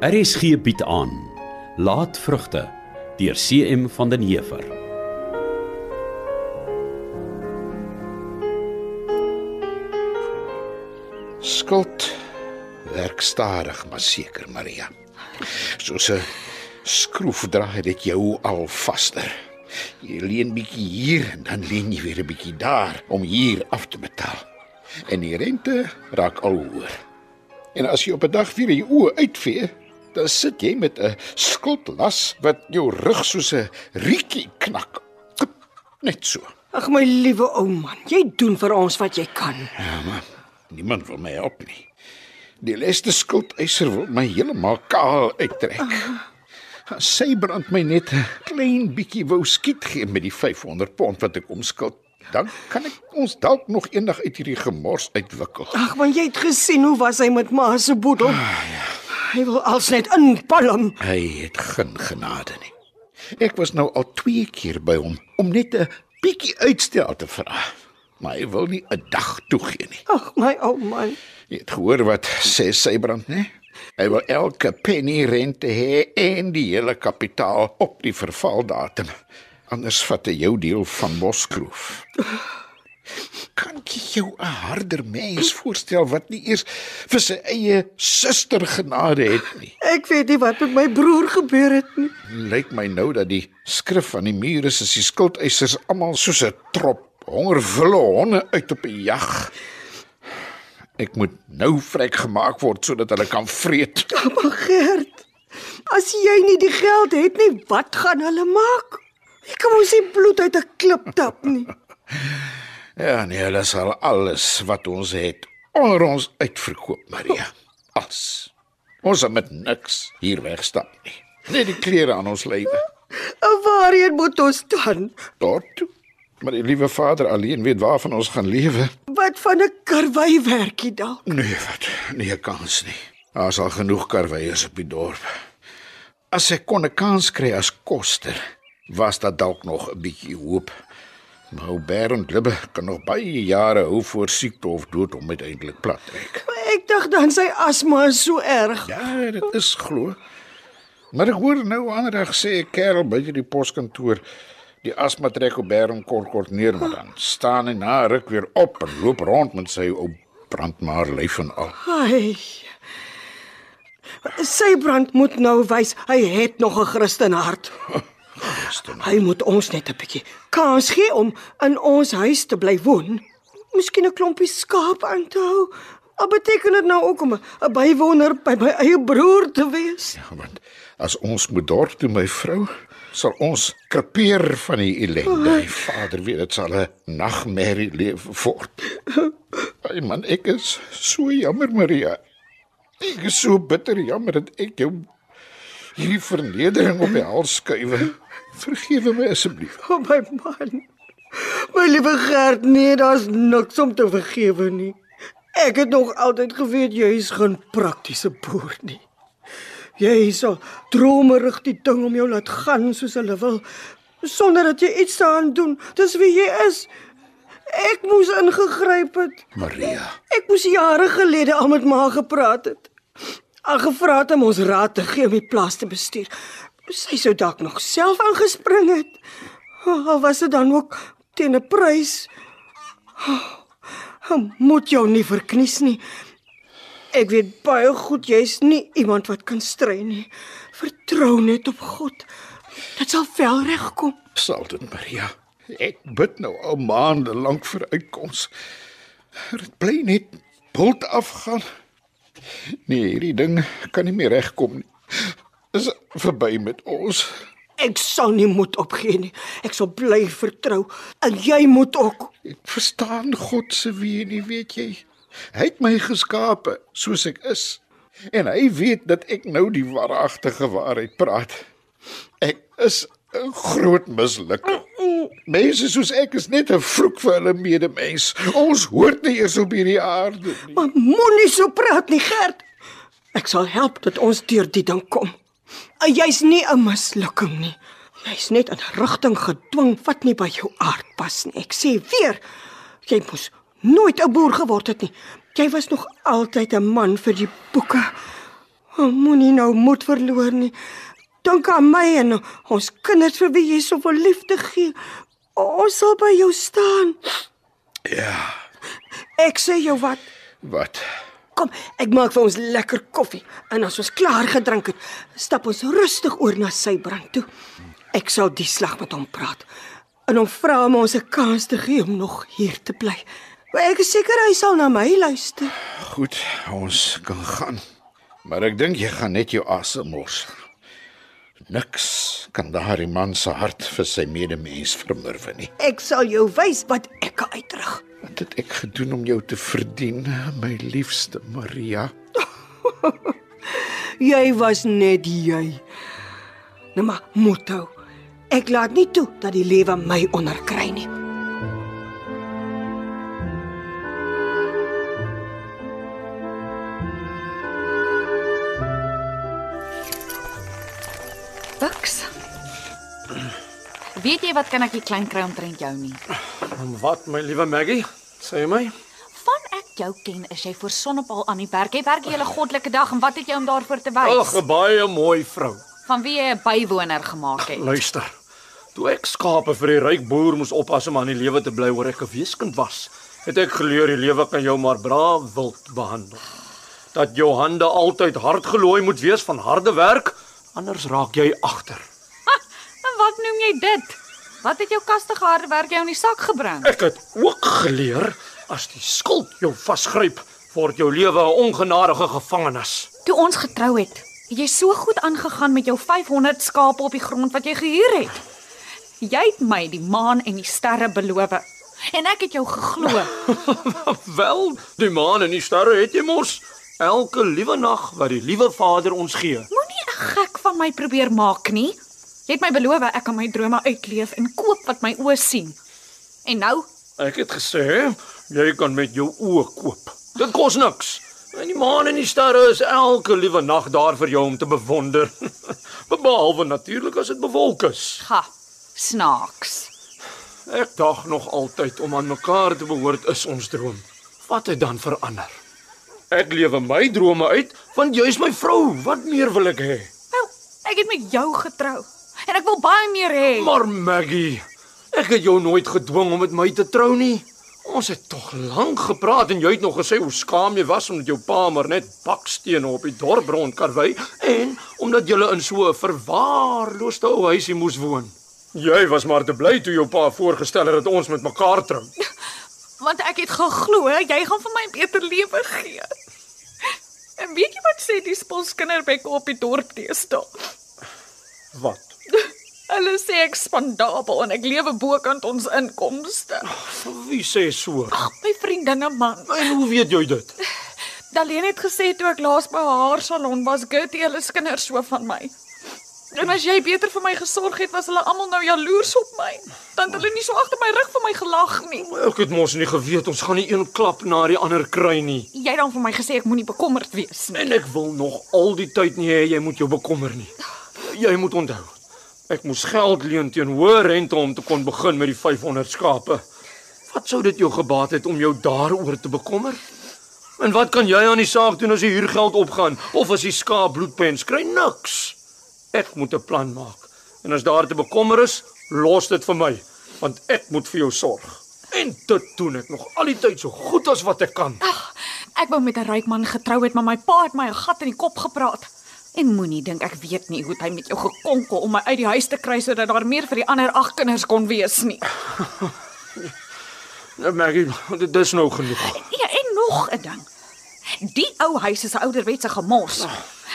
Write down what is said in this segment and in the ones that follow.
RSG bied aan Laatvrugte deur CM van den Heever. Skuld werk stadig maar seker, Maria. Soos 'n skroef draai dit jou al vaster. Jy leen bietjie hier en dan leen jy weer 'n bietjie daar om hier af te betaal. En die rente raak al hoër. En as jy op 'n dag weer jou oë uitvee, dan sit jy met 'n skuldlas wat jou rug soos 'n rietjie knak. Net so. Ag my liewe ou man, jy doen vir ons wat jy kan. Ja, maar niemand wil my help nie. Die leste skuldeiser wil my heeltemal kaal uittrek. Sy brand my net 'n klein bietjie wou skiet gee met die 500 pond wat ek omskuld. Dan kan ek ons dalk nog eendag uit hierdie gemors uitwikkel. Ag man, jy het gesien hoe was hy met ma se boedel? Hy wil als net inpalm. Hy het geen genade nie. Ek was nou al 2 keer by hom om net 'n bietjie uitstel te vra. Maar hy wil nie 'n dag toegee nie. Ag my ou man. Jy het gehoor wat sê Sybrand, né? Hy wil elke penny rente hê en die hele kapitaal op die vervaldatum. Anders vat hy jou deel van Boskloof. Kan jy jou 'n harder mens voorstel wat nie eers vir sy eie suster genade het nie? Ek weet nie wat met my broer gebeur het nie. Lyk my nou dat die skrif van die mure is as die skuldeisers almal soos 'n trop hongervolle honde uit op 'n jag. Ek moet nou vrek gemaak word sodat hulle kan vreet. Maar Gert, as jy nie die geld het nie, wat gaan hulle maak? Ek kan mos nie bloed uit 'n klip tap nie. Ja, nee, hulle sal alles wat ons het onder ons uitverkoop, Maria. As. Ons sal met niks hier wegstap nie. Net die klere aan ons lywe. En waarheen moet ons dan? Toe. Maar die liewe Vader alleen weet waarvan ons gaan lewe. Wat van 'n karwei werkie dalk? Nee, wat? Nee, kans nie. Daar's al genoeg karweiers op die dorp. As ek kon 'n kans kry as koster, was daar dalk nog 'n bietjie hoop. Maar ou Bernd Libbe kan nog baie jare hou voor siekte of dood om uiteindelik plat trek. Ek dink dan sy asma is so erg. Ja, dit is glo. Maar ek hoor nou ander dag sê 'n kerel by die poskantoor die asma trek op Bernd kort kort neer maar dan staan hy na ruk weer op en loop rond met sy ou brandmaar lyf en al. Ai. Sy brand moet nou wys hy het nog 'n Christen hart. Hy moet ons net 'n bietjie kans gee om in ons huis te bly woon. Miskien 'n klompie skaap aan te hou. Al beteken dit nou ook om 'n bywoner by my eie broer te wees. Ja, want as ons moet dorp toe my vrou sal ons krepeer van die ellende. Die Vader weet dit sal 'n nagmerrie leef voort. Ai man, ek is so jammer Maria. Ek is so bitter jammer dat ek jou hierdie vernedering op die hals skuif. Vergewe my asseblief. O oh my man. My liewe Gert, nee, daar's niks om te vergewe nie. Ek het nog altyd geweet jy is geen praktiese boer nie. Jy sal dromerig die ding om jou laat gaan soos hulle wil sonder dat jy iets daaraan doen. Dis wie jy is. Ek moes ingegryp het. Maria, Ek moes jare gelede al met ma gepraat het. Al gevra het om ons raad te gee om die plaas te bestuur. Sy sou dalk nog self aangespring het. Al was dit dan ook teen 'n prys. Oh, moet jou nie verknies nie. Ek weet baie goed jy's nie iemand wat kan stry nie. Vertrou net op God. Dit sal wel regkom. sal dit Maria. Ek bid nou al maande lank vir uitkoms. Dit bly net bult afgaan. Nee, hierdie ding kan nie meer regkom nie. Dis verby met ons. Ek sal nie moed opgee nie. Ek sal bly vertrou en jy moet ook. Ek verstaan God se wie nie, weet jy? Hy het my geskape soos ek is. En hy weet dat ek nou die waaragtige waarheid praat. Ek is 'n groot mislukking. Mense soos ek is net 'n vloek vir hulle medemens. Ons hoort nie eers op hierdie aarde nie. Maar moenie so praat nie, Gert. Ek sal help dat ons deur die ding kom. En jy's nie 'n mislukking nie. Jy's net in 'n rigting gedwing wat nie by jou aard pas nie. Ek sê weer, jy moes nooit 'n boer geword het nie. Jy was nog altyd 'n man vir die boeke. Moenie nou moed verloor nie. Dink aan my en ons kinders vir wie jy soveel liefde gee. Ons sal by jou staan. Ja, Ek sê jou wat. wat? Kom, ek maak vir ons lekker koffie en as ons klaar gedrink het, stap ons rustig oor na sy brand toe. Ek sal die slag met hom praat en hom vra om ons 'n kans te gee om nog hier te bly. Maar ek is seker hy sal na my luister. Goed, ons kan gaan. Maar ek dink jy gaan net jou asem mors. Niks kan daardie man se hart vir sy medemens vermurwe nie. Ek sal jou wys wat ek kan uitdruk. Wat het ek gedoen om jou te verdien, my liefste Maria? Jy was net jy. Nou maar moet hou. Ek laat nie toe dat die lewe my onderkry nie. Buks. Weet jy wat kan ek nie klein kry omtrent jou nie? En wat my liewe Maggie? Sê my. Van ek jou ken, is jy voor sonnepaal aan die werk. Jy werk die hele goddelike dag en wat het jy om daarvoor te wys? Ag, 'n baie mooi vrou. Van wie jy 'n bywoner gemaak het. Luister. Toe ek skape vir die ryk boer moes oppas om aan die lewe te bly oor ek 'n weeskind was, het ek geleer die lewe kan jou maar braaf wild behandel. Dat jou hande altyd hard gelooi moet wees van harde werk, anders raak jy agter. En wat noem jy dit? Wat het jou kastige harde werk jou in die sak gebring? Ek het ook geleer as die skuld jou vasgryp, word jou lewe 'n ongenadige gevangenis. Toe ons getrou het, het jy so goed aangegaan met jou 500 skape op die grond wat jy gehuur het. Jy het my die maan en die sterre beloof. En ek het jou geglo. Wel, die maan en die sterre het jy mos elke liewe nag wat die liewe Vader ons gee. Moenie 'n gek van my probeer maak nie. Jy het my beloof ek kan my drome uitleef en koop wat my oë sien. En nou, Ek het gesê jy kan met jou oë koop. Dit kos niks. En die maan en die sterre is elke liewe nag daar vir jou om te bewonder. Behalwe natuurlik as dit bewolk is. ga, snaaks. Ek dink nog altyd om aan mekaar te behoort is ons droom. Wat het dan verander? Ek lewe my drome uit want jy's my vrou. Wat meer wil ek hê? Ek het met jou getrou en ek wil baie meer hê. Maar Maggie, ek het jou nooit gedwing om met my te trou nie. Ons het tog lank gepraat en jy het nog gesê hoe skaam jy was omdat jou pa maar net bakstene op die dorp rondkarwei en omdat jy in so 'n verwaarloosde ou huisie moes woon. Jy was maar te bly toe jou pa voorgestel het dat ons met mekaar trou. Want ek het geglo jy gaan vir my 'n beter lewe gee. En weet jy wat sê die sponskinderbekke op die dorp deesdae? Wat? Hulle sê ek spandabel en ek lewe bokant ons inkomste. Wie sê so? Ag, my vriendinne man. En hoe weet jy dit? Daleen het gesê toe ek laas by haar haarsalon was, Gertie hulle kinders so van my. En as jy beter vir my gesorg het, was hulle almal nou jaloers op my. Dan het hulle nie so agter my rug vir my gelag nie. Ek het mos nie geweet ons gaan nie een klap na die ander kry nie. Jy het dan vir my gesê ek moenie bekommerd wees nie. En ek wil nog al die tyd nie hê jy moet jou bekommer nie. Jy moet onthou. Ek moes geld leen teen hoë rente om te kon begin met die 500 skape. Wat sou dit jou gebaat het om jou daaroor te bekommer? En wat kan jy aan die saak doen as die huurgeld opgaan of as die skaap bloedpens kry niks? Ek moet 'n plan maak. En as daar te bekommer is, los dit vir my, want ek moet vir jou sorg. En dit doen ek nog al die tyd so goed as wat ek kan. Ag, ek wou met 'n ryk man getrou het, maar my pa het my 'n gat in die kop gepraat. En moenie dink ek weet nie hoe hy met jou gekonkel om my uit die huis te kry sodat daar meer vir die ander ag kinders kon wees nie. Nou Maggie, dit is nou genoeg. Ja, en nog 'n ding. Die ou huis is 'n ouderwetse gemors.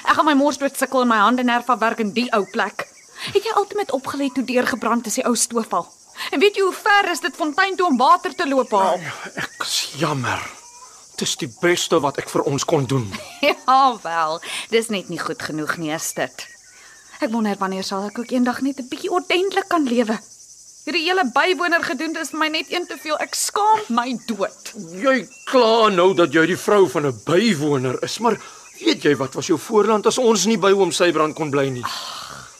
Ek gaan my mors dood sukkel in my hande nerf afwerk in die ou plek. Het jy altyd met opgelet hoe deurgebrand is die ou stoofal? En weet jy hoe ver is dit fontein toe om water te loop haal? Ek is jammer. Dis die beste wat ek vir ons kon doen. Ja wel, dis net nie goed genoeg nie, is dit. Ek wonder wanneer sal ek ook eendag net 'n bietjie ordentlik kan lewe. Hierdie hele bywoner gedoen is my net een te veel. Ek skaam my dood. Jy kla nou dat jy die vrou van 'n bywoner is, maar weet jy wat was jou voorland as ons nie by oom Sybrand kon bly nie?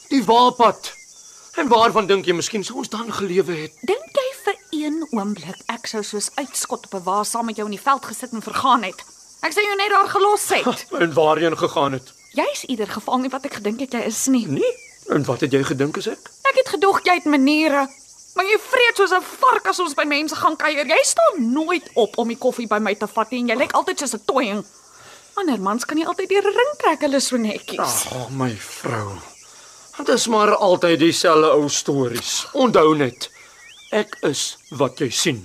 Die waarpad. En waarvan dink jy miskien sou ons dan gelewe het? Dink een oomblik ek sou soos uitskot op 'n wa saam met jou in die veld gesit en vergaan het? Ek sou jou net daar gelos het. En waarheen gegaan het? Jy's ieder geval nie wat ek gedink het jy is nie. Nee. En wat het jy gedink is ek? Ek het gedog jy het maniere. Maar jy vreet soos 'n vark as ons by mense gaan kuier. Jy staan nooit op om die koffie by my te vat nie en jy lyk altyd soos 'n toying. Ander mans kan nie altyd deur 'n ring trek hulle so netjies. Ag, oh, my vrou. Dit is maar altyd dieselfde ou stories. Onthou net, ek is wat jy sien.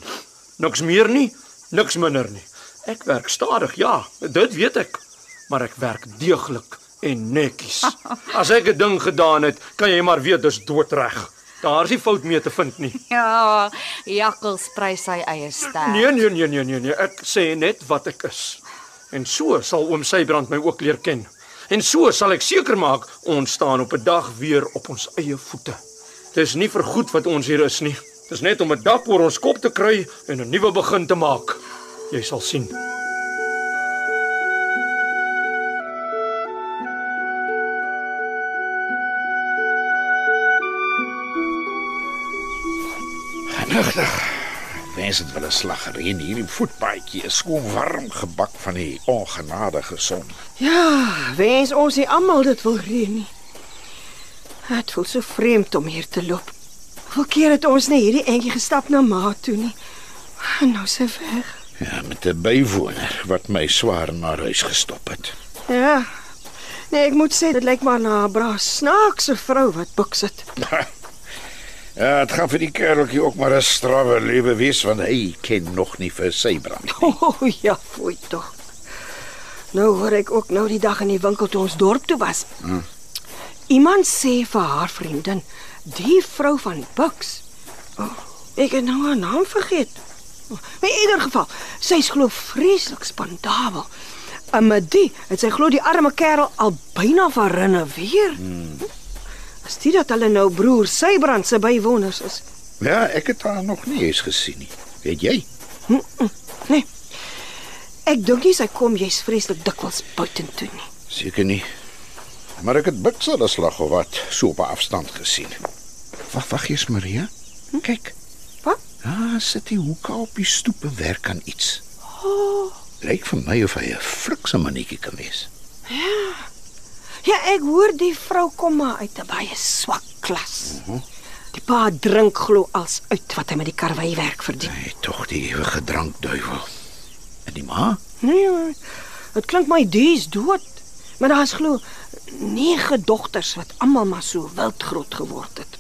Niks meer nie, niks minder nie. Ek werk stadig, ja, dit weet ek, maar ek werk deeglik en netjies. As ek 'n ding gedaan het, kan jy maar weet dis doodreg. Daar's nie fout mee te vind nie. Ja, jakkals prys sy eie ster. Nee, nee, nee, nee, nee, nee, ek sê net wat ek is. En so sal oom Sybrand my ook leer ken. En so sal ek seker maak ons staan op 'n dag weer op ons eie voete. Dis nie vir goed wat ons hier is nie. Dis net om 'n dak oor ons kop te kry en 'n nuwe begin te maak. Jy sal sien. Genigtig. Wens dit wel 'n slag reën hierdie voetpaadjie is skoon warm gebak van die ongenadige son. Ja, wens ons nie almal dit wil reën nie. Dit voel so vreemd om hier te loop. Hoeveel keer het ons net hierdie entjie gestap na ma toe nie? En nou se weg. Ja, met 'n bywoner wat my swaar na huis gestop het. Ja. Nee, ek moet sê dit lyk maar na 'n bra snaakse vrou wat boek sit. Ja, dit gaan vir die kereltjie ook maar 'n strawwe lewe wees want hy ken nog nie vir sy brand. O oh, ja, fooi tog. Nou hoor ek ook nou die dag in die winkel toe ons dorp toe was. Hmm. Iemand vir haar vriendin, die vrou van Bucks. Oh, ek het nou haar naam vergeet. Oh, in ieder geval, sy's glo vreeslik spandabel. En met die, het sy glo die arme kerel al byna verrinne weer. Hmm. As dit dat hulle nou broer Sybrand se bywoners is. Ja, ek het haar nog nie eens gesien nie. Weet jy? Nee. Ek dink nie sy kom jy's vreeslik dikwels buitentoe nie. Seker nie. Maar ek het Bixel 'n slag of wat so op 'n afstand gesien. Wag, wag eers Maria. Kyk. Wat? Ah, sit hy hoeka op die stoep en werk aan iets. Oh, Lyk vir my of hy 'n flikse mannetjie kan wees. ja, ek hoor die vrou kom maar uit 'n baie swak klas. Uh -huh. Die pa drink glo als uit wat hy met die karwei werk verdien. Hy tog die ewige drankduiwel. En die ma? Nee, dit klink my dies dood. Maar daar's glo nege dogters wat almal maar so wild groot geword het.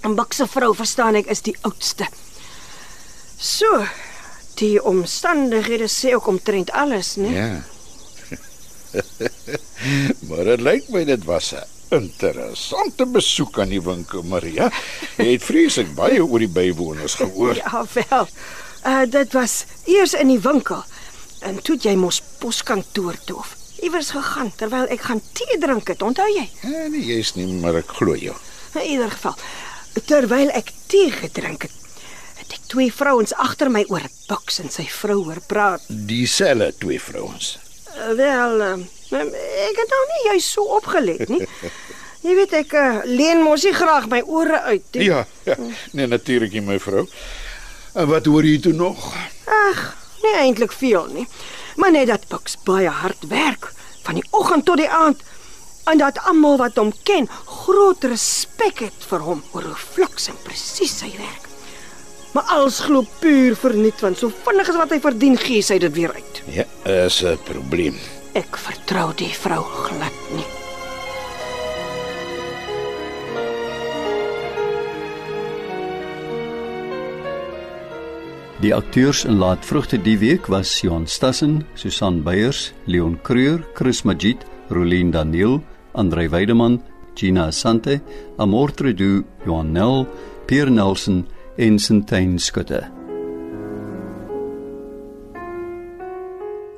En Buk se vrou, verstaan ek, is die oudste. So, die omstandighede sê ook omtrent alles, né? Ja. maar dit lyk my dit was 'n interessante besoek aan die winkel, Maria. Jy het vreeslik baie oor die bywoners gehoor. Ja, wel. Uh dit was eers in die winkel. En toe jy mos poskantoor toe of iewers gegaan terwyl ek gaan tee drink het, onthou jy? Ja, nee, jy's nie, maar ek glo jou. In ieder geval, terwyl ek tee gedrink het, het ek twee vrouens agter my oor boks en sy vrou hoor praat. Dieselfde twee vrouens. Uh, wel, uh, ek het nou nie jy so opgelet nie. Jy weet ek uh, leen mos nie graag my ore uit nie. Ja, ja. nee natuurlik nie my vrou. En wat hoor jy toe nog? Ag, nie eintlik veel nie. Maar net dat Bucks baie hard werk van die oggend tot die aand en dat almal wat hom ken groot respek het vir hom oor hoe fliks en presies hy werk. Maar alles glo puur verniet want so vinnig as wat hy verdien gee hy dit weer uit. Ja, is 'n probleem. Ek vertrou die vrou glad nie. Die akteurs in Laatvrugte die week was Jon Stassen, Susan Beyers, Leon Creur, Chris Magid, Rolien Daniel, Andrei Weideman, Gina Sante, Amor Tredu, Johan Nel, Pierre Nelson en Sintyn Skutte.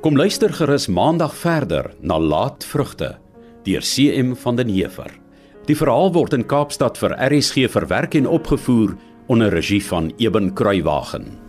Kom luister gerus maandag verder na Laatvrugte deur CM van den Heever. Die verhaal word in Kaapstad vir RSG verwerk en opgevoer onder regie van Eben Kruiwagen.